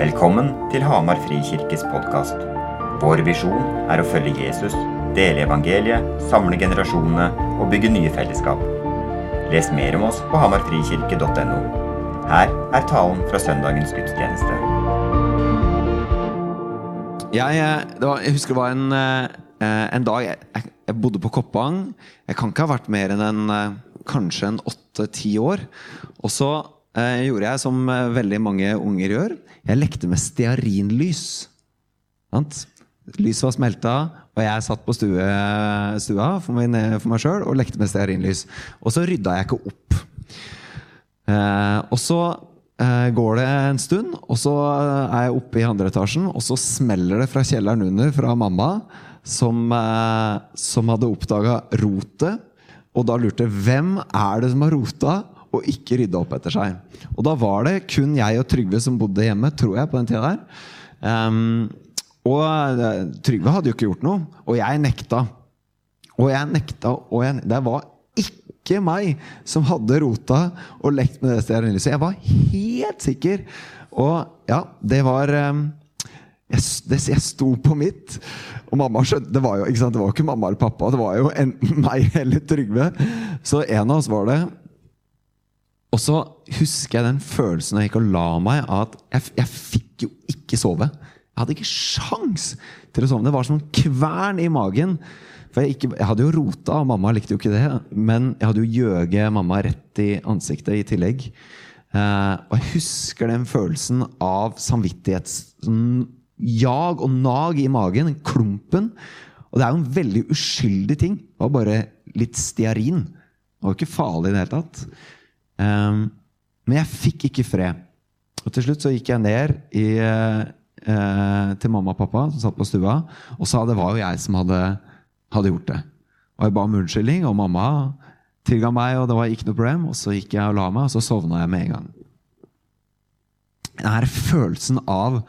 Velkommen til Hamar Frikirkes podkast. Vår visjon er å følge Jesus, dele evangeliet, samle generasjonene og bygge nye fellesskap. Les mer om oss på hamarfrikirke.no. Her er talen fra søndagens gudstjeneste. Jeg, eh, var, jeg husker det var en, eh, en dag jeg, jeg, bodde på Koppang. Jeg kan ikke ha vært mer enn en, eh, kanskje en åtte-ti år. Og så eh, gjorde jeg som eh, veldig mange unger gjør. Jeg lekte med stearinlys. Sant? Lyset var smelta, og jeg satt på stue, stua for, min, for meg sjøl og lekte med stearinlys. Og så rydda jeg ikke opp. Eh, og så eh, går det en stund, og så er jeg oppe i andre etasjen, og så smeller det fra kjelleren under fra mamma, som, eh, som hadde oppdaga rotet. Og da lurte hvem er det som har rota og ikke rydda opp etter seg. Og da var det kun jeg og Trygve som bodde hjemme, tror jeg, på den tida der. Um, og eh, Trygve hadde jo ikke gjort noe, og jeg nekta. Og jeg nekta, og jeg, det var ikke meg som hadde rota og lekt med det stearinlyset. Jeg var helt sikker. Og ja, det var um, jeg, det, jeg sto på mitt. Og mamma skjønte, det var jo ikke sant, det var ikke mamma eller pappa, det var jo enten meg eller Trygve. Så en av oss var det. Og så husker jeg den følelsen jeg gikk og la meg, at jeg, jeg fikk jo ikke sove. Jeg hadde ikke sjans til å sove. Det var som en kvern i magen. For jeg, ikke, jeg hadde jo rota, og mamma likte jo ikke det. Men jeg hadde jo gjøget mamma rett i ansiktet i tillegg. Eh, og jeg husker den følelsen av samvittighetsjag og nag i magen. Den klumpen. Og det er jo en veldig uskyldig ting. Det var bare litt stearin. Det var jo ikke farlig i det hele tatt. Um, men jeg fikk ikke fred. Og til slutt så gikk jeg ned i, uh, til mamma og pappa, som satt på stua, og sa det var jo jeg som hadde, hadde gjort det. Og jeg ba om unnskyldning, og mamma tilga meg, og det var ikke noe problem. Og så gikk jeg og la meg, og så sovna jeg med en gang. Den her følelsen av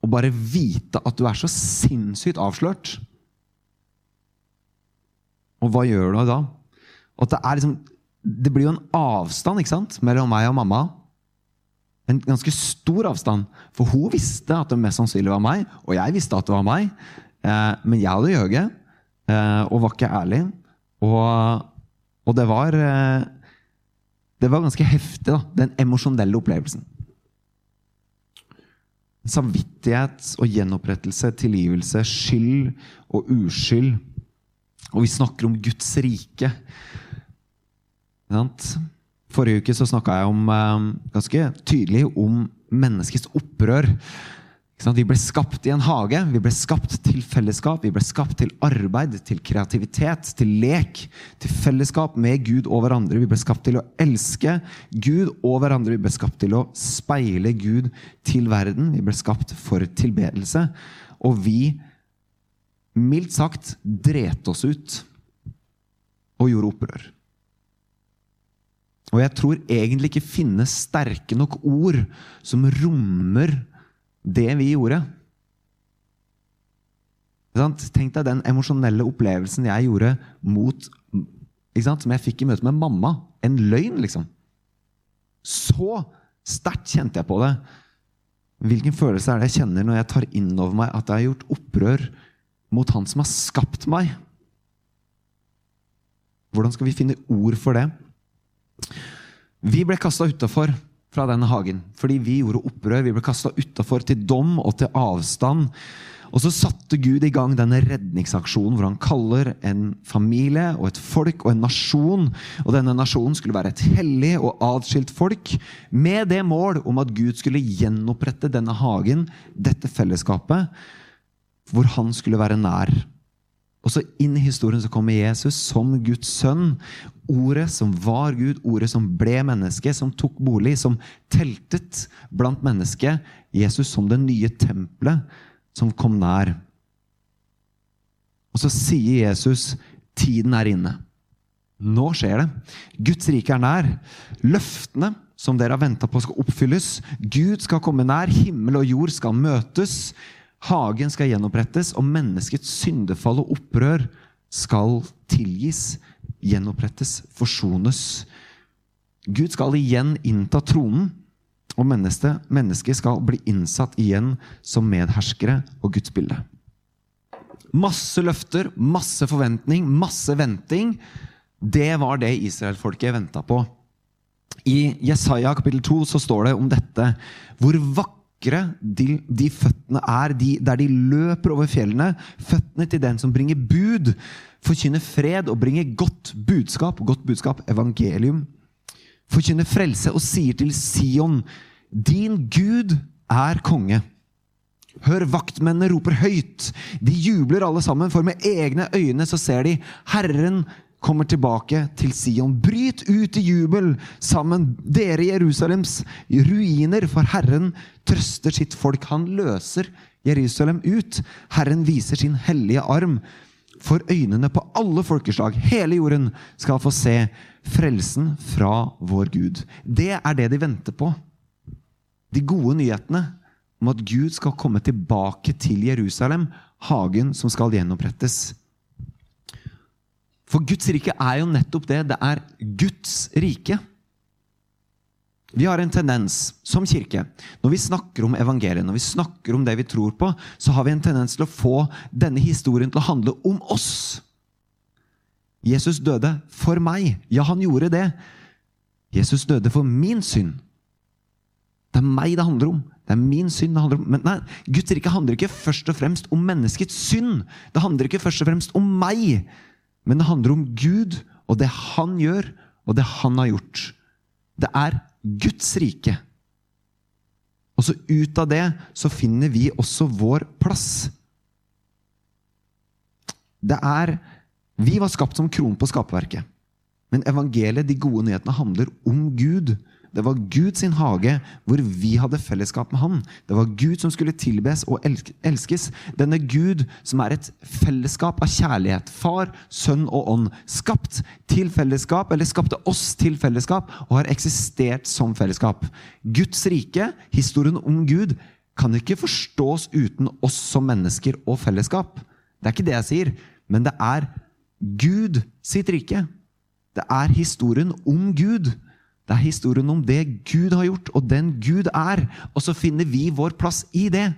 å bare vite at du er så sinnssykt avslørt. Og hva gjør du da? At det er liksom det blir jo en avstand ikke sant, mellom meg og mamma. En ganske stor avstand. For hun visste at det mest sannsynlig var meg, og jeg visste at det var meg. Eh, men jeg hadde gjøget eh, og var ikke ærlig. Og, og det var eh, Det var ganske heftig, da, den emosjonelle opplevelsen. Samvittighet og gjenopprettelse, tilgivelse, skyld og uskyld. Og vi snakker om Guds rike. Forrige uke så snakka jeg om, ganske tydelig om menneskets opprør. Vi ble skapt i en hage. Vi ble skapt til fellesskap. Vi ble skapt til arbeid, til kreativitet, til lek. Til fellesskap med Gud og hverandre. Vi ble skapt til å elske Gud og hverandre. Vi ble skapt til å speile Gud til verden. Vi ble skapt for tilbedelse. Og vi, mildt sagt, drete oss ut og gjorde opprør. Og jeg tror egentlig ikke finnes sterke nok ord som rommer det vi gjorde. Tenk deg den emosjonelle opplevelsen jeg gjorde mot Som jeg fikk i møte med mamma. En løgn, liksom. Så sterkt kjente jeg på det. Hvilken følelse er det jeg kjenner når jeg tar inn over meg at jeg har gjort opprør mot Han som har skapt meg? Hvordan skal vi finne ord for det? Vi ble kasta utafor fra denne hagen fordi vi gjorde opprør. Vi ble kasta utafor til dom og til avstand. Og så satte Gud i gang denne redningsaksjonen hvor han kaller en familie og et folk og en nasjon. Og denne nasjonen skulle være et hellig og atskilt folk med det mål om at Gud skulle gjenopprette denne hagen, dette fellesskapet, hvor han skulle være nær. Og så inn i historien så kommer Jesus som Guds sønn. Ordet som var Gud, ordet som ble menneske, som tok bolig, som teltet blant mennesket. Jesus som det nye tempelet som kom nær. Og så sier Jesus tiden er inne. Nå skjer det. Guds rike er nær. Løftene som dere har venta på, skal oppfylles. Gud skal komme nær. Himmel og jord skal møtes. Hagen skal gjenopprettes, og menneskets syndefall og opprør skal tilgis, gjenopprettes, forsones. Gud skal igjen innta tronen. Og mennesket, mennesket skal bli innsatt igjen som medherskere og Guds bilde. Masse løfter, masse forventning, masse venting. Det var det israelfolket venta på. I Jesaja kapittel 2 så står det om dette. Hvor vakre de, de føttene er, de, der de løper over fjellene. Føttene til den som bringer bud, forkynner fred og bringer godt budskap. Godt budskap, evangelium. Forkynner frelse og sier til Sion, din Gud er konge. Hør, vaktmennene roper høyt. De jubler alle sammen, for med egne øyne så ser de Herren kommer tilbake til Sion. Bryt ut i jubel sammen, dere Jerusalems ruiner, for Herren trøster sitt folk. Han løser Jerusalem ut. Herren viser sin hellige arm. For øynene på alle folkeslag, hele jorden, skal få se frelsen fra vår Gud. Det er det de venter på. De gode nyhetene om at Gud skal komme tilbake til Jerusalem, hagen som skal gjenopprettes. For Guds rike er jo nettopp det. Det er Guds rike. Vi har en tendens som kirke, når vi snakker om evangeliet, når vi snakker om det vi tror på, så har vi en tendens til å få denne historien til å handle om oss. Jesus døde for meg. Ja, han gjorde det. Jesus døde for min synd. Det er meg det handler om. Det er min synd det handler om. Men nei, Guds rike handler ikke først og fremst om menneskets synd. Det handler ikke først og fremst om meg. Men det handler om Gud og det han gjør, og det han har gjort. Det er Guds rike. Og så ut av det så finner vi også vår plass. Det er Vi var skapt som kron på skaperverket. Men evangeliet, de gode nyhetene, handler om Gud. Det var Gud sin hage hvor vi hadde fellesskap med Han. Det var Gud som skulle tilbes og elskes. Denne Gud som er et fellesskap av kjærlighet. Far, sønn og ånd. Skapt til fellesskap, eller skapte oss til fellesskap, og har eksistert som fellesskap. Guds rike, historien om Gud, kan ikke forstås uten oss som mennesker og fellesskap. Det er ikke det jeg sier, men det er Gud sitt rike. Det er historien om Gud. Det er historien om det Gud har gjort, og den Gud er. Og så finner vi vår plass i det.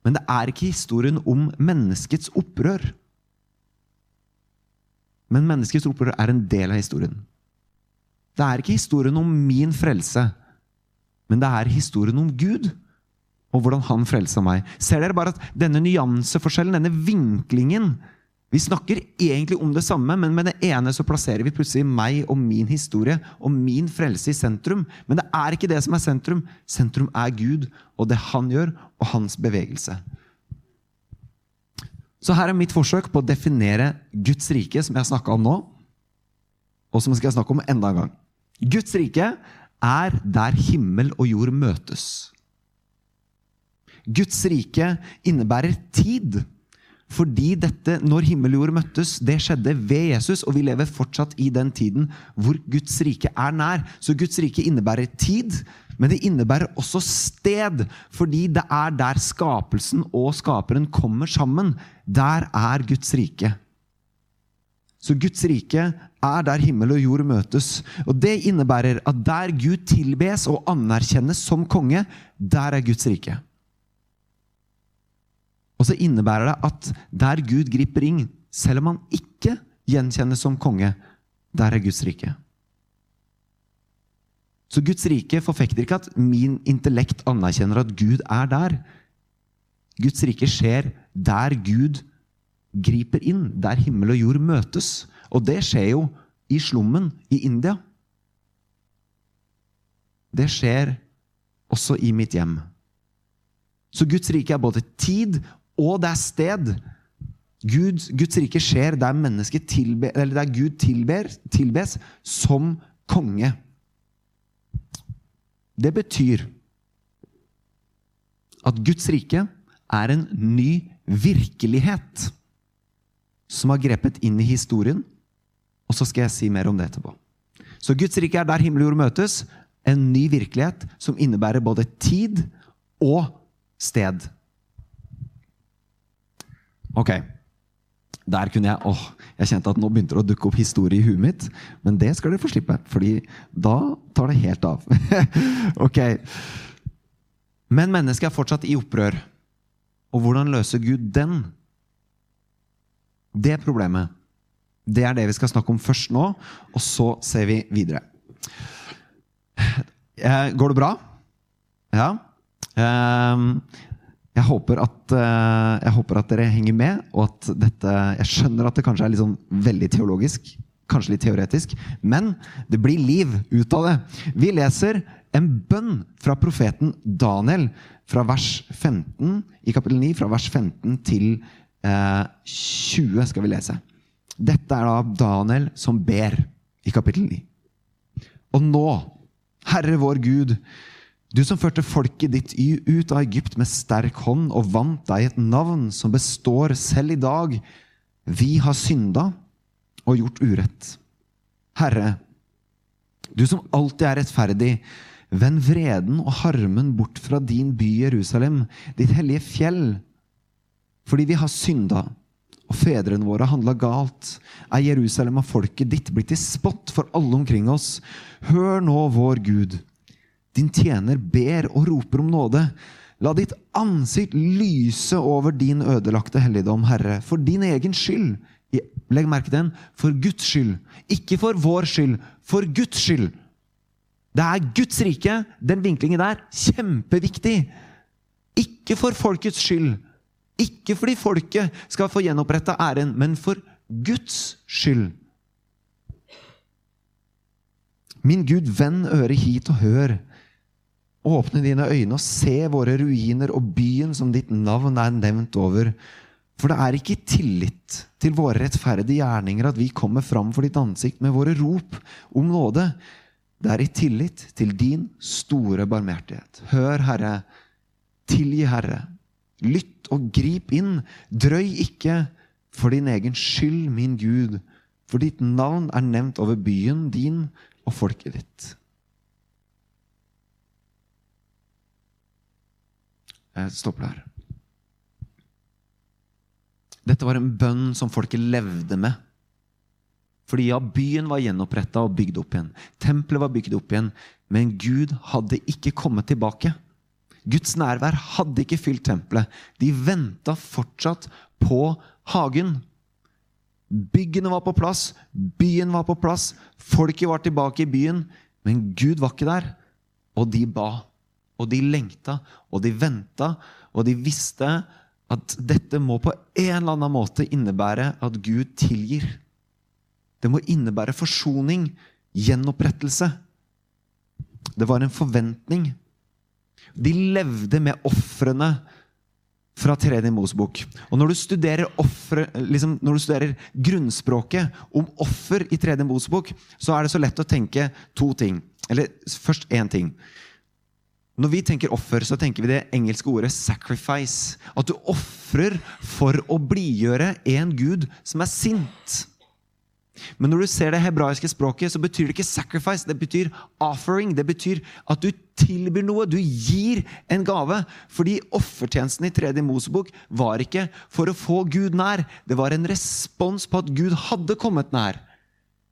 Men det er ikke historien om menneskets opprør. Men menneskets opprør er en del av historien. Det er ikke historien om min frelse, men det er historien om Gud og hvordan han frelsa meg. Ser dere bare at denne nyanseforskjellen, denne vinklingen Vi snakker egentlig om det samme, men med det ene så plasserer vi plutselig meg og min historie og min frelse i sentrum. Men det er ikke det som er sentrum. Sentrum er Gud og det han gjør, og hans bevegelse. Så her er mitt forsøk på å definere Guds rike, som jeg har snakka om nå, og som jeg skal snakke om enda en gang. Guds rike er der himmel og jord møtes. Guds rike innebærer tid. Fordi dette, når himmel og jord møttes, det skjedde ved Jesus, og vi lever fortsatt i den tiden hvor Guds rike er nær. Så Guds rike innebærer tid, men det innebærer også sted. Fordi det er der skapelsen og skaperen kommer sammen. Der er Guds rike. Så Guds rike er der himmel og jord møtes. Og Det innebærer at der Gud tilbes og anerkjennes som konge, der er Guds rike. Og så innebærer det at der Gud griper inn, selv om han ikke gjenkjennes som konge, der er Guds rike. Så Guds rike forfekter ikke at min intellekt anerkjenner at Gud er der. Guds rike skjer der Gud griper inn, der himmel og jord møtes. Og det skjer jo i slummen i India. Det skjer også i mitt hjem. Så Guds rike er både tid og det er sted. Gud, Guds rike skjer der, tilbe, der Gud tilber, tilbes som konge. Det betyr at Guds rike er en ny virkelighet som har grepet inn i historien. Og så skal jeg si mer om det etterpå. Så Guds rike er der himmel og jord møtes. En ny virkelighet som innebærer både tid og sted. Ok. Der kunne jeg åh, jeg kjente at nå begynte det å dukke opp historie i huet mitt. Men det skal dere få slippe, fordi da tar det helt av. ok. Men mennesket er fortsatt i opprør. Og hvordan løser Gud den? Det problemet. Det er det vi skal snakke om først nå, og så ser vi videre. Går det bra? Ja? Jeg håper, at, eh, jeg håper at dere henger med, og at dette Jeg skjønner at det kanskje er litt sånn veldig teologisk, kanskje litt teoretisk, men det blir liv ut av det. Vi leser en bønn fra profeten Daniel fra vers 15 i kapittel 9, fra vers 15 til eh, 20 skal vi lese. Dette er da Daniel som ber i kapittel 9. Og nå, Herre vår Gud, du som førte folket ditt ut av Egypt med sterk hånd og vant deg et navn som består selv i dag. Vi har synda og gjort urett. Herre, du som alltid er rettferdig, vend vreden og harmen bort fra din by Jerusalem, ditt hellige fjell. Fordi vi har synda, og fedrene våre handla galt, er Jerusalem og folket ditt blitt til spott for alle omkring oss. Hør nå, vår Gud. Din tjener ber og roper om nåde. La ditt ansikt lyse over din ødelagte helligdom, Herre, for din egen skyld. Legg merke til den. For Guds skyld. Ikke for vår skyld. For Guds skyld. Det er Guds rike. Den vinklingen der, kjempeviktig. Ikke for folkets skyld. Ikke fordi folket skal få gjenoppretta æren, men for Guds skyld. Min Gud, vend øret hit og hør. Åpne dine øyne og se våre ruiner og byen som ditt navn er nevnt over. For det er ikke tillit til våre rettferdige gjerninger at vi kommer fram for ditt ansikt med våre rop om nåde. Det er i tillit til din store barmhjertighet. Hør, Herre. Tilgi, Herre. Lytt og grip inn. Drøy ikke for din egen skyld, min Gud. For ditt navn er nevnt over byen din og folket ditt. Jeg stopper der. Dette var en bønn som folket levde med. Fordi ja, byen var gjenoppretta og bygd opp igjen. Tempelet var bygd opp igjen. Men Gud hadde ikke kommet tilbake. Guds nærvær hadde ikke fylt tempelet. De venta fortsatt på hagen. Byggene var på plass, byen var på plass, folket var tilbake i byen. Men Gud var ikke der, og de ba. Og de lengta, og de venta, og de visste at dette må på en eller annen måte innebære at Gud tilgir. Det må innebære forsoning, gjenopprettelse. Det var en forventning. De levde med ofrene fra Tredje Mosebok. Og når du studerer, offre, liksom, når du studerer grunnspråket om offer i Tredje Mosebok, så er det så lett å tenke to ting. Eller først én ting. Når vi tenker offer, så tenker vi det engelske ordet 'sacrifice'. At du ofrer for å blidgjøre en gud som er sint. Men når du ser det hebraiske språket, så betyr det ikke 'sacrifice'. Det betyr 'offering'. Det betyr at du tilbyr noe. Du gir en gave. Fordi offertjenesten i tredje Mosebok var ikke for å få Gud nær. Det var en respons på at Gud hadde kommet nær.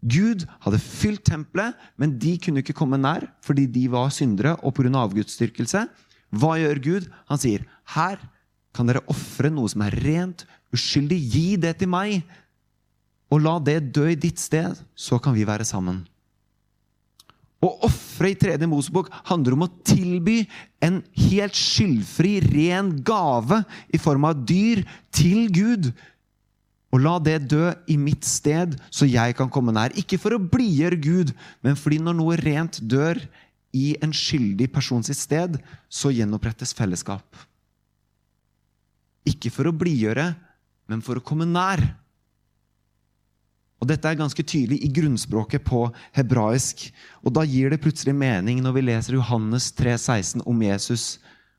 Gud hadde fylt tempelet, men de kunne ikke komme nær fordi de var syndere og pga. avgudsdyrkelse. Hva gjør Gud? Han sier, 'Her kan dere ofre noe som er rent, uskyldig. Gi det til meg.' Og la det dø i ditt sted, så kan vi være sammen. Å ofre i tredje Mosebok handler om å tilby en helt skyldfri, ren gave i form av dyr til Gud. Og la det dø i mitt sted, så jeg kan komme nær. Ikke for å blidgjøre Gud, men fordi når noe rent dør i en skyldig person sitt sted, så gjenopprettes fellesskap. Ikke for å blidgjøre, men for å komme nær. Og Dette er ganske tydelig i grunnspråket på hebraisk. Og Da gir det plutselig mening når vi leser Johannes 3, 16 om Jesus,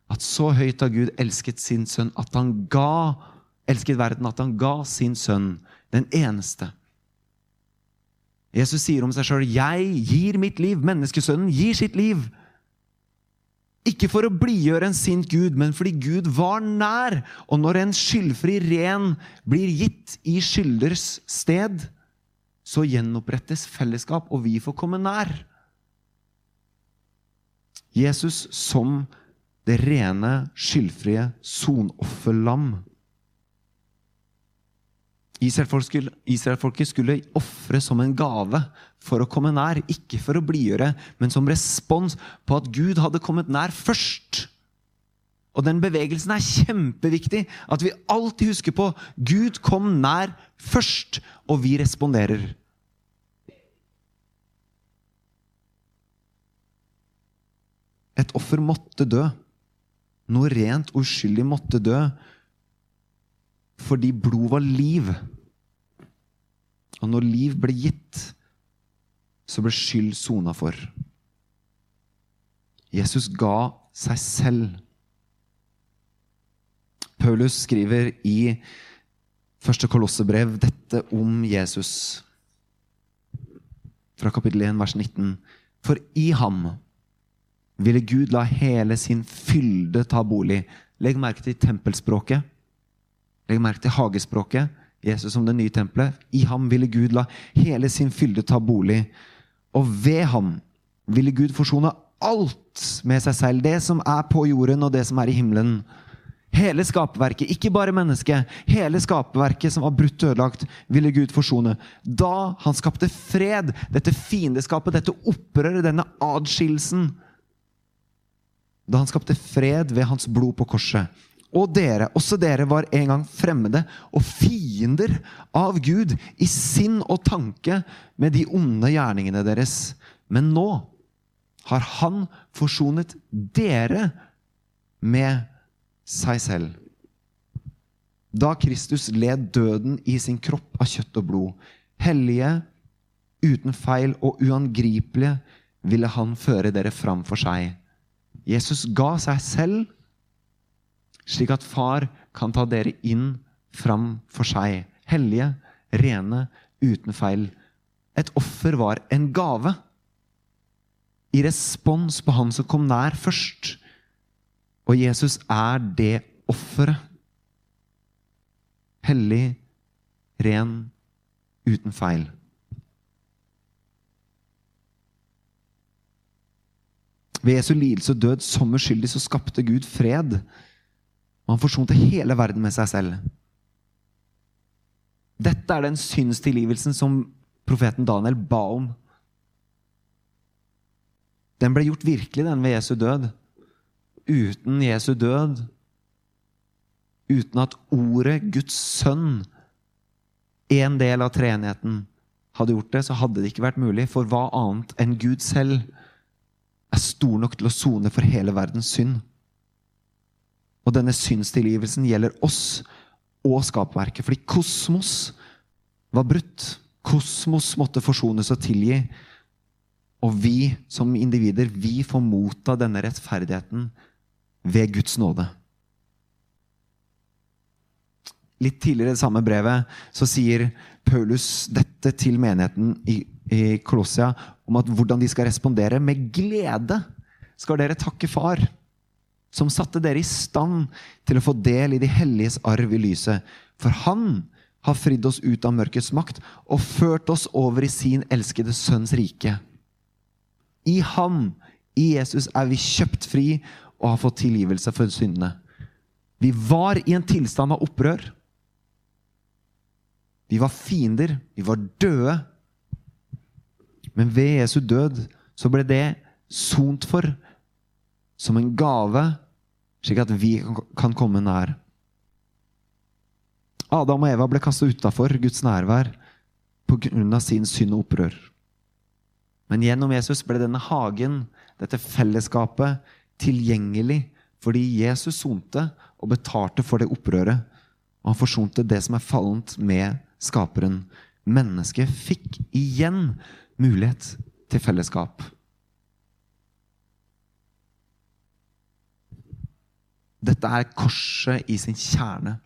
at så høyt har Gud elsket sin sønn at han ga elsket verden at han ga sin sønn, den eneste. Jesus sier om seg sjøl, 'Jeg gir mitt liv'. Menneskesønnen gir sitt liv. Ikke for å blidgjøre en sint Gud, men fordi Gud var nær. Og når en skyldfri ren blir gitt i skylders sted, så gjenopprettes fellesskap, og vi får komme nær. Jesus som det rene, skyldfrie sonofferlam. Israelfolket skulle, skulle ofre som en gave for å komme nær. Ikke for å blidgjøre, men som respons på at Gud hadde kommet nær først. Og den bevegelsen er kjempeviktig. At vi alltid husker på Gud kom nær først, og vi responderer. Et offer måtte dø. Noe rent uskyldig måtte dø fordi blod var liv. Og når liv ble gitt, så ble skyld sona for. Jesus ga seg selv. Paulus skriver i første Kolossebrev dette om Jesus. Fra kapittel 1, vers 19. For i ham ville Gud la hele sin fylde ta bolig. Legg merke til tempelspråket. Legg merke til hagespråket. Jesus som det nye tempelet. I ham ville Gud la hele sin fylde ta bolig. Og ved ham ville Gud forsone alt med seg selv. Det som er på jorden, og det som er i himmelen. Hele skaperverket, ikke bare mennesket. Hele skaperverket som var brutt ødelagt, ville Gud forsone. Da han skapte fred, dette fiendeskapet, dette opprøret, denne adskillelsen Da han skapte fred ved hans blod på korset. Og dere, også dere, var en gang fremmede og fiender av Gud i sinn og tanke med de onde gjerningene deres. Men nå har Han forsonet dere med seg selv. Da Kristus led døden i sin kropp av kjøtt og blod, hellige, uten feil og uangripelige, ville han føre dere fram for seg. Jesus ga seg selv slik at far kan ta dere inn fram for seg. Hellige, rene, uten feil. Et offer var en gave. I respons på han som kom nær først. Og Jesus er det offeret. Hellig, ren, uten feil. Ved Jesu lidelse og død som uskyldig så skapte Gud fred. Og han forsonte hele verden med seg selv. Dette er den synstilgivelsen som profeten Daniel ba om. Den ble gjort virkelig, den ved Jesu død. Uten Jesu død, uten at ordet Guds sønn, en del av treenigheten, hadde gjort det, så hadde det ikke vært mulig. For hva annet enn Gud selv er stor nok til å sone for hele verdens synd? Og denne synstilgivelsen gjelder oss og skapverket. Fordi kosmos var brutt. Kosmos måtte forsones og tilgi. Og vi som individer, vi får motta denne rettferdigheten ved Guds nåde. Litt tidligere i det samme brevet så sier Paulus dette til menigheten i, i Kolossia om at hvordan de skal respondere. Med glede skal dere takke Far som satte dere i stand til å få del i de helliges arv i lyset. For han har fridd oss ut av mørkets makt og ført oss over i sin elskede sønns rike. I ham, i Jesus, er vi kjøpt fri og har fått tilgivelse for syndene. Vi var i en tilstand av opprør. Vi var fiender. Vi var døde. Men ved Jesu død så ble det sont for som en gave, slik at vi kan komme nær. Adam og Eva ble kastet utafor Guds nærvær pga. sin synd og opprør. Men gjennom Jesus ble denne hagen, dette fellesskapet, tilgjengelig fordi Jesus sonte og betalte for det opprøret. Og han forsonte det som er fallent, med skaperen. Mennesket fikk igjen mulighet til fellesskap. Dette er korset i sin kjerne.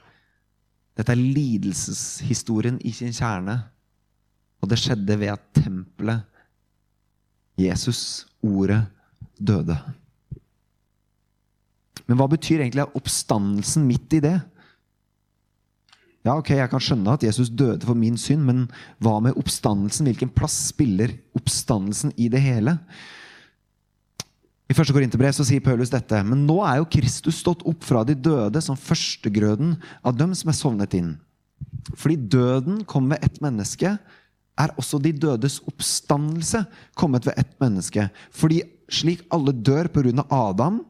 Dette er lidelseshistorien i sin kjerne. Og det skjedde ved at tempelet, Jesus, ordet, døde. Men hva betyr egentlig oppstandelsen midt i det? Ja, ok, Jeg kan skjønne at Jesus døde for min synd, men hva med oppstandelsen? Hvilken plass spiller oppstandelsen i det hele? I 1. Korinterbrev sier Paulus dette. Men nå er jo Kristus stått opp fra de døde som førstegrøden av dem som er sovnet inn. Fordi døden kom ved ett menneske, er også de dødes oppstandelse kommet ved ett menneske. Fordi slik alle dør pga. Adam,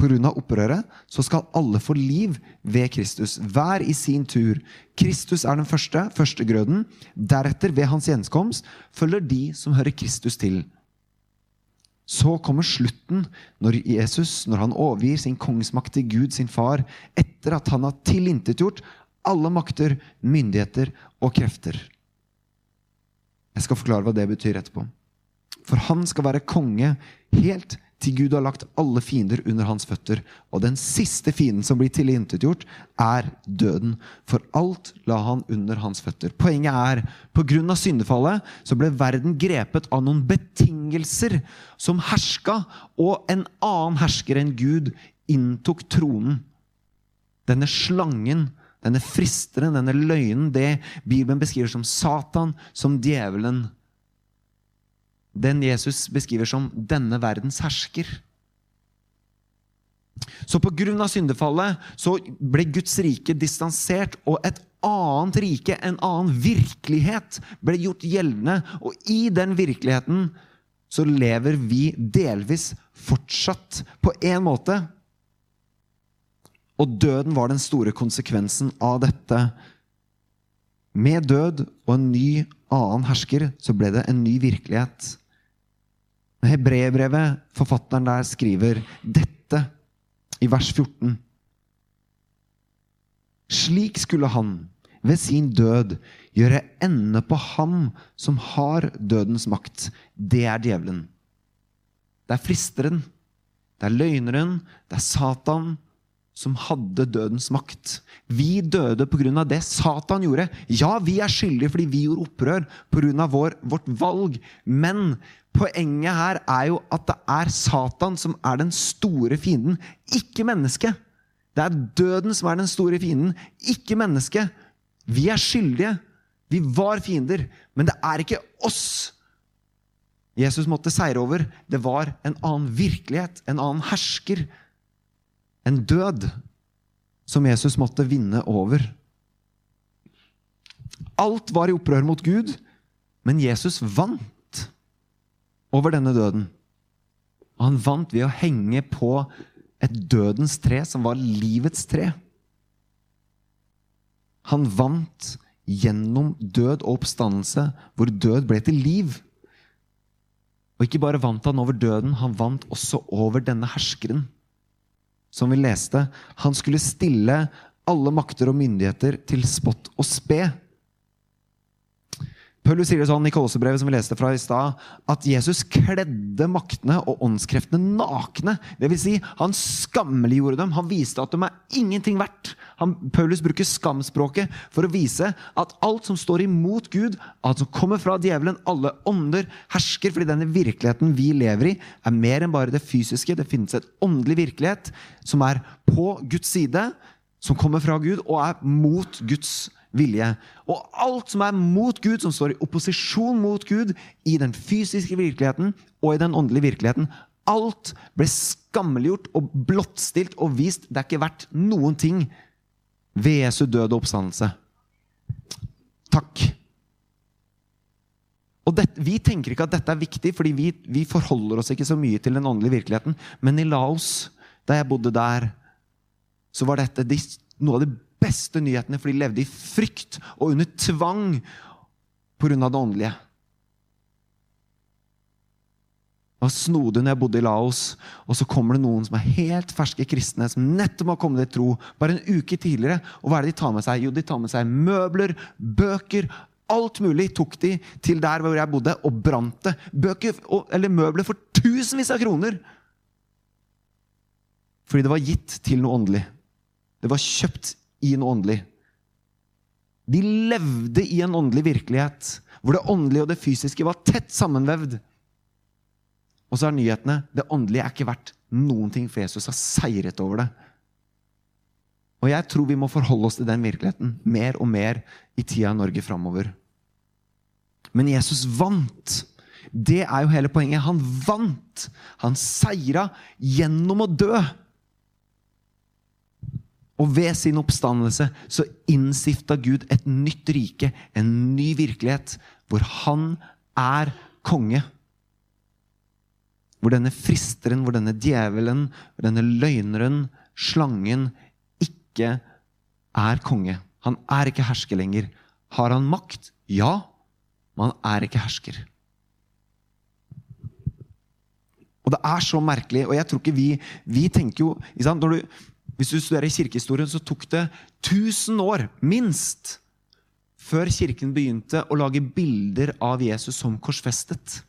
Pga. opprøret så skal alle få liv ved Kristus, hver i sin tur. Kristus er den første, førstegrøden. Deretter, ved hans gjenkomst, følger de som hører Kristus til. Så kommer slutten, når Jesus når han overgir sin kongsmakt til Gud, sin far, etter at han har tilintetgjort alle makter, myndigheter og krefter. Jeg skal forklare hva det betyr etterpå. For han skal være konge helt til Gud har lagt alle fiender under hans føtter. Og den siste fienden som blir tilintetgjort, er døden. For alt la han under hans føtter. Poenget er pga. syndefallet så ble verden grepet av noen betingelser som herska, og en annen hersker enn Gud inntok tronen. Denne slangen, denne fristeren, denne løgnen, det Bibelen beskriver som Satan, som djevelen den Jesus beskriver som 'denne verdens hersker'. Så pga. syndefallet så ble Guds rike distansert, og et annet rike, en annen virkelighet, ble gjort gjeldende. Og i den virkeligheten så lever vi delvis fortsatt på én måte. Og døden var den store konsekvensen av dette. Med død og en ny annen hersker så ble det en ny virkelighet. Hebreerbrevet, forfatteren der, skriver dette i vers 14. Slik skulle han ved sin død gjøre ende på ham som har dødens makt. Det er djevelen. Det er fristeren, det er løgneren, det er Satan som hadde dødens makt. Vi døde pga. det Satan gjorde. Ja, vi er skyldige fordi vi gjorde opprør pga. vårt valg. Men Poenget her er jo at det er Satan som er den store fienden, ikke mennesket. Det er døden som er den store fienden, ikke mennesket. Vi er skyldige. Vi var fiender. Men det er ikke oss Jesus måtte seire over. Det var en annen virkelighet, en annen hersker. En død som Jesus måtte vinne over. Alt var i opprør mot Gud, men Jesus vant over denne døden. Og han vant ved å henge på et dødens tre som var livets tre. Han vant gjennom død og oppstandelse, hvor død ble til liv. Og ikke bare vant han over døden, han vant også over denne herskeren. Som vi leste, han skulle stille alle makter og myndigheter til spott og spe. Paulus sier det sånn i Kolossebrevet, som vi leste fra i stad, at Jesus kledde maktene og åndskreftene nakne. Det vil si, han skammeliggjorde dem. Han viste at de er ingenting verdt. Han, Paulus bruker skamspråket for å vise at alt som står imot Gud, alt som kommer fra djevelen, alle ånder, hersker fordi denne virkeligheten vi lever i, er mer enn bare det fysiske. Det finnes et åndelig virkelighet som er på Guds side, som kommer fra Gud og er mot Guds vilje. Og alt som er mot Gud, som står i opposisjon mot Gud, i den fysiske virkeligheten og i den åndelige virkeligheten, alt ble skammeliggjort og blottstilt og vist. Det er ikke verdt noen ting ved Jesu død og oppstandelse. Takk. Og det, Vi tenker ikke at dette er viktig, fordi vi, vi, forholder oss ikke så mye til den åndelige virkeligheten. Men i Laos, da jeg bodde der, så var dette noe av det beste nyhetene, for de levde i frykt og under tvang pga. det åndelige. Det var snodig når jeg bodde i Laos, og så kommer det noen som er helt ferske kristne, som nettopp har kommet til tro bare en uke tidligere. Og hva er det de tar med seg? Jo, de tar med seg møbler, bøker, alt mulig tok de til der hvor jeg bodde, og brant det. Bøker, eller møbler for tusenvis av kroner! Fordi det var gitt til noe åndelig. Det var kjøpt i noe åndelig. De levde i en åndelig virkelighet hvor det åndelige og det fysiske var tett sammenvevd. Og så er nyhetene det åndelige er ikke verdt noen ting, for Jesus har seiret over det. Og jeg tror vi må forholde oss til den virkeligheten mer og mer i tida i Norge framover. Men Jesus vant. Det er jo hele poenget. Han vant. Han seira gjennom å dø. Og ved sin oppstandelse så innstifta Gud et nytt rike, en ny virkelighet, hvor han er konge. Hvor denne fristeren, hvor denne djevelen, hvor denne løgneren, slangen, ikke er konge. Han er ikke hersker lenger. Har han makt? Ja, men han er ikke hersker. Og det er så merkelig, og jeg tror ikke vi Vi tenker jo Når du, Hvis du studerer kirkehistorien, så tok det 1000 år, minst, før kirken begynte å lage bilder av Jesus som korsfestet.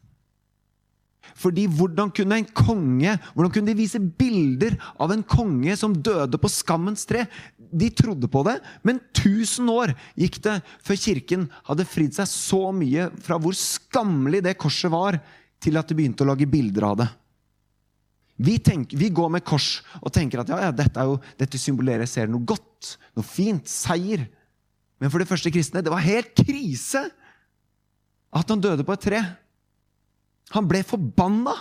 Fordi hvordan kunne en konge Hvordan kunne de vise bilder av en konge som døde på skammens tre? De trodde på det, men 1000 år gikk det før kirken hadde fridd seg så mye fra hvor skammelig det korset var, til at de begynte å lage bilder av det. Vi, tenker, vi går med kors og tenker at ja, ja, dette, jo, dette symboliserer noe godt, noe fint, seier. Men for de første kristne det var helt krise at han døde på et tre. Han ble forbanna!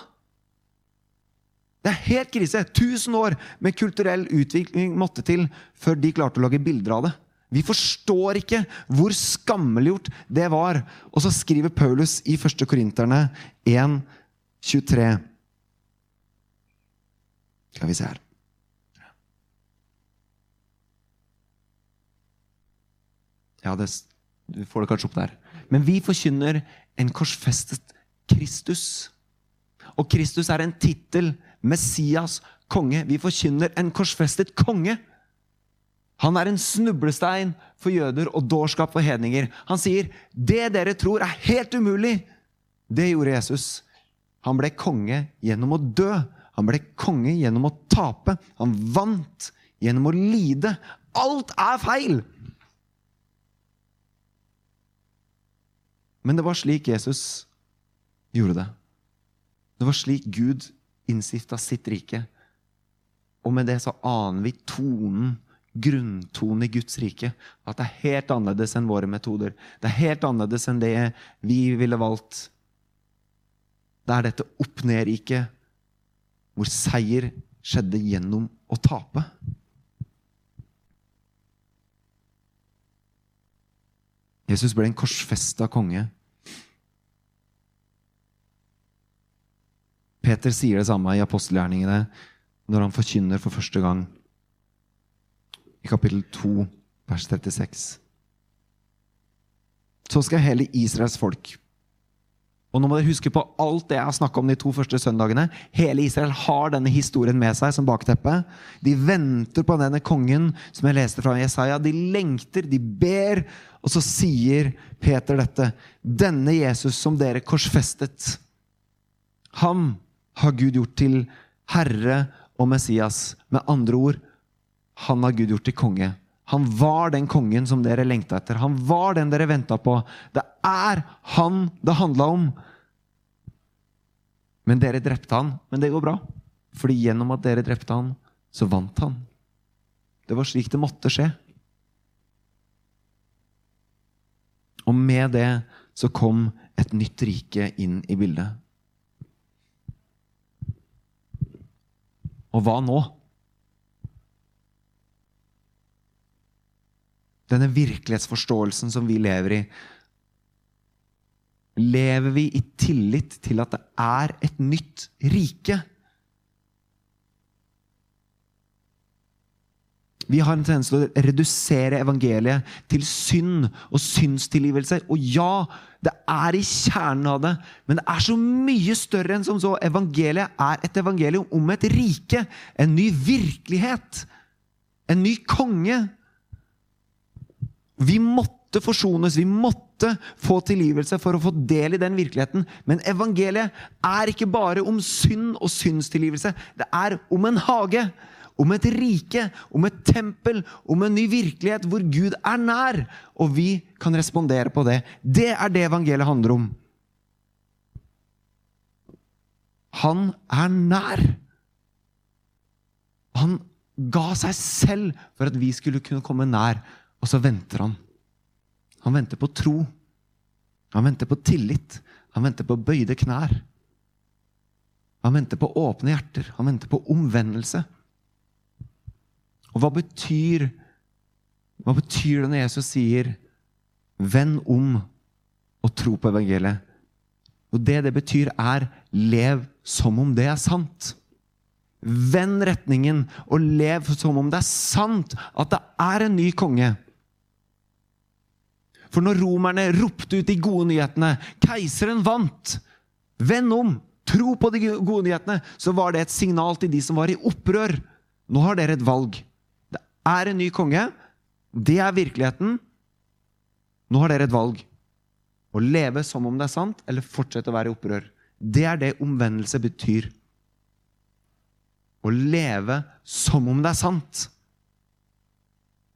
Det er helt krise. 1000 år med kulturell utvikling måtte til før de klarte å lage bilder av det. Vi forstår ikke hvor skammeliggjort det var. Og så skriver Paulus i 1. Korinterne 1, 23 Skal vi se her Ja, det, du får det kanskje opp der. Men vi forkynner en korsfestet Kristus. Og Kristus er en tittel. Messias, konge. Vi forkynner en korsfestet konge. Han er en snublestein for jøder og dårskap for hedninger. Han sier, 'Det dere tror er helt umulig', det gjorde Jesus. Han ble konge gjennom å dø. Han ble konge gjennom å tape. Han vant gjennom å lide. Alt er feil! Men det var slik Jesus gjorde det. Det var slik Gud innstifta sitt rike. Og med det så aner vi tonen, grunntonen i Guds rike. At det er helt annerledes enn våre metoder. Det er helt annerledes enn det vi ville valgt. Det er dette opp-ned-riket hvor seier skjedde gjennom å tape. Jesus ble en korsfesta konge. Peter sier det samme i apostelgjerningene når han forkynner for første gang. I kapittel 2, vers 36. Så skal hele Israels folk Og nå må dere huske på alt det jeg har snakka om de to første søndagene. Hele Israel har denne historien med seg som bakteppe. De venter på denne kongen som jeg leste fra Jesaja. De lengter, de ber. Og så sier Peter dette. Denne Jesus som dere korsfestet. Han har Gud gjort til herre og Messias. Med andre ord, han har Gud gjort til konge. Han var den kongen som dere lengta etter. Han var den dere venta på. Det er han det handla om. Men dere drepte han. Men det går bra. Fordi gjennom at dere drepte han, så vant han. Det var slik det måtte skje. Og med det så kom et nytt rike inn i bildet. Og hva nå? Denne virkelighetsforståelsen som vi lever i. Lever vi i tillit til at det er et nytt rike? Vi har en tendens til å redusere evangeliet til synd og syndstilgivelse. Og ja, det er i kjernen av det, men det er så mye større enn som så. Evangeliet er et evangelium om et rike, en ny virkelighet, en ny konge. Vi måtte forsones, vi måtte få tilgivelse for å få del i den virkeligheten. Men evangeliet er ikke bare om synd og syndstilgivelse. Det er om en hage om et rike, om et tempel, om en ny virkelighet hvor Gud er nær. Og vi kan respondere på det. Det er det evangeliet handler om. Han er nær. Han ga seg selv for at vi skulle kunne komme nær, og så venter han. Han venter på tro. Han venter på tillit. Han venter på bøyde knær. Han venter på åpne hjerter. Han venter på omvendelse. Og hva betyr, hva betyr det når Jesus sier 'venn om' og tro på evangeliet? Og det det betyr, er 'lev som om det er sant'. Vend retningen og lev som om det er sant at det er en ny konge. For når romerne ropte ut de gode nyhetene, keiseren vant, vend om, tro på de gode nyhetene, så var det et signal til de som var i opprør. Nå har dere et valg. Det er en ny konge. Det er virkeligheten. Nå har dere et valg. Å leve som om det er sant, eller fortsette å være i opprør. Det er det omvendelse betyr. Å leve som om det er sant.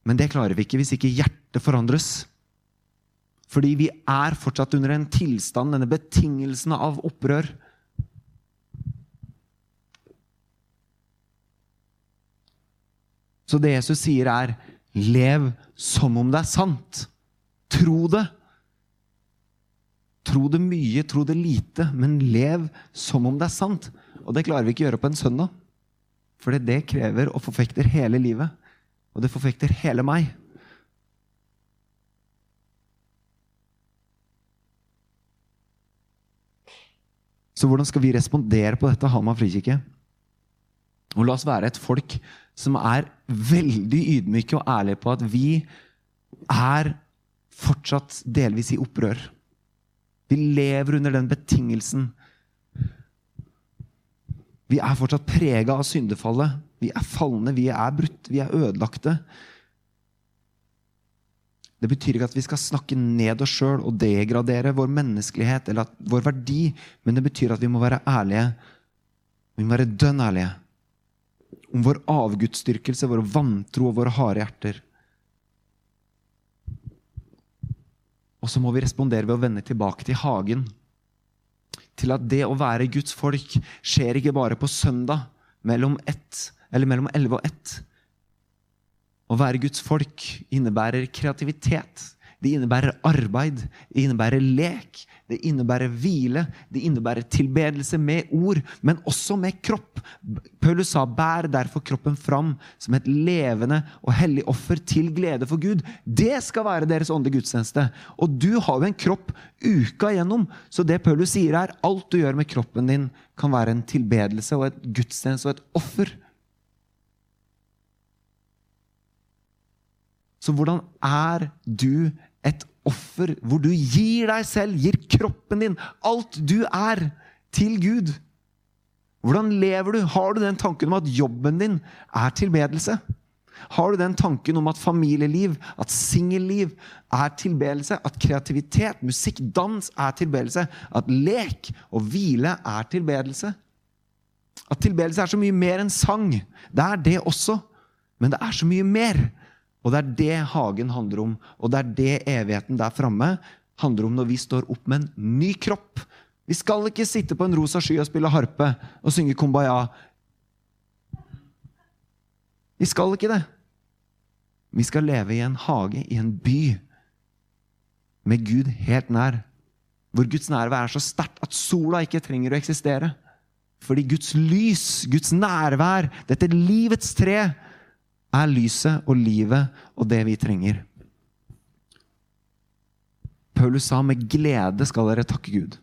Men det klarer vi ikke hvis ikke hjertet forandres. Fordi vi er fortsatt under en tilstand, denne betingelsen av opprør. Så det Jesus sier, er lev som om det er sant. Tro det. Tro det mye, tro det lite, men lev som om det er sant. Og det klarer vi ikke å gjøre på en søndag. For det krever og forfekter hele livet. Og det forfekter hele meg. Så hvordan skal vi respondere på dette, Hamar frikirke? Og la oss være et folk som er veldig ydmyke og ærlige på at vi er fortsatt delvis i opprør. Vi lever under den betingelsen. Vi er fortsatt prega av syndefallet. Vi er falne, vi er brutt, vi er ødelagte. Det betyr ikke at vi skal snakke ned oss sjøl og degradere vår menneskelighet eller vår verdi, men det betyr at vi må være ærlige. Vi må være dønn ærlige om vår avgudsdyrkelse, vår vantro og våre harde hjerter. Og så må vi respondere ved å vende tilbake til hagen. Til at det å være Guds folk skjer ikke bare på søndag mellom, ett, eller mellom 11 og 1. Å være Guds folk innebærer kreativitet. Det innebærer arbeid, det innebærer lek, det innebærer hvile, det innebærer tilbedelse med ord, men også med kropp. Paulus sa, 'Bær derfor kroppen fram som et levende og hellig offer til glede for Gud'. Det skal være deres åndelige gudstjeneste. Og du har jo en kropp uka igjennom, så det Paulus sier, er alt du gjør med kroppen din, kan være en tilbedelse og et gudstjeneste og et offer. Så hvordan er du et offer hvor du gir deg selv, gir kroppen din, alt du er, til Gud? Hvordan lever du? Har du den tanken om at jobben din er tilbedelse? Har du den tanken om at familieliv, at singelliv er tilbedelse? At kreativitet, musikk, dans er tilbedelse? At lek og hvile er tilbedelse? At tilbedelse er så mye mer enn sang. Det er det også. Men det er så mye mer. Og det er det hagen handler om, og det er det evigheten der framme handler om når vi står opp med en ny kropp. Vi skal ikke sitte på en rosa sky og spille harpe og synge kumbaya. Vi skal ikke det. Vi skal leve i en hage, i en by, med Gud helt nær. Hvor Guds nærvær er så sterkt at sola ikke trenger å eksistere. Fordi Guds lys, Guds nærvær, dette livets tre, er lyset og livet og det vi trenger. Paulus sa med glede skal dere takke Gud.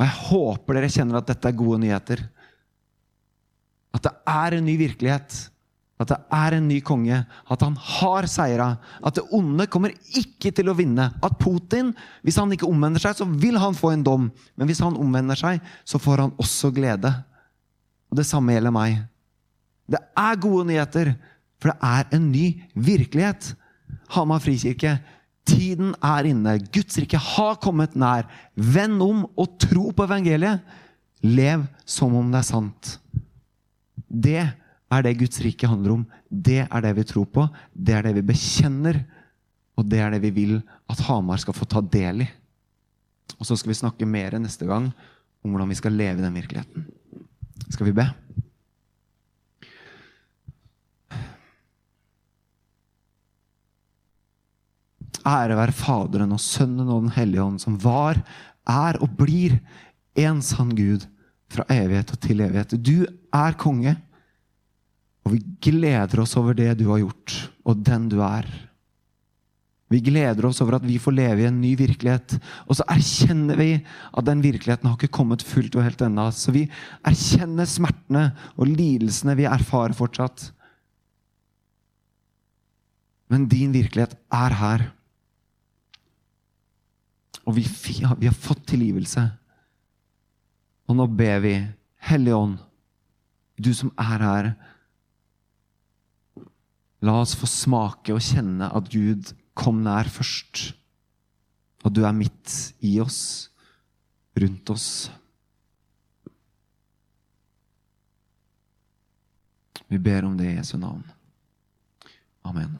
Og Jeg håper dere kjenner at dette er gode nyheter. At det er en ny virkelighet. At det er en ny konge. At han har seira. At det onde kommer ikke til å vinne. At Putin, hvis han ikke omvender seg, så vil han få en dom. Men hvis han omvender seg, så får han også glede. Og det samme gjelder meg. Det er gode nyheter, for det er en ny virkelighet. Hamar frikirke, tiden er inne. Guds rike har kommet nær. Vend om og tro på evangeliet. Lev som om det er sant. Det er det Guds rike handler om. Det er det vi tror på. Det er det vi bekjenner. Og det er det vi vil at Hamar skal få ta del i. Og så skal vi snakke mer neste gang om hvordan vi skal leve i den virkeligheten. Skal vi be? Ære være Faderen og Sønnen og Den hellige ånd, som var, er og blir en sann Gud fra evighet og til evighet. Du er konge, og vi gleder oss over det du har gjort, og den du er. Vi gleder oss over at vi får leve i en ny virkelighet. Og så erkjenner vi at den virkeligheten har ikke kommet fullt og helt ennå. Så vi erkjenner smertene og lidelsene vi erfarer fortsatt. Men din virkelighet er her. Og vi, vi har fått tilgivelse. Og nå ber vi, Hellige Ånd, du som er her La oss få smake og kjenne at Gud kom nær først. At du er midt i oss, rundt oss. Vi ber om det i Jesu navn. Amen.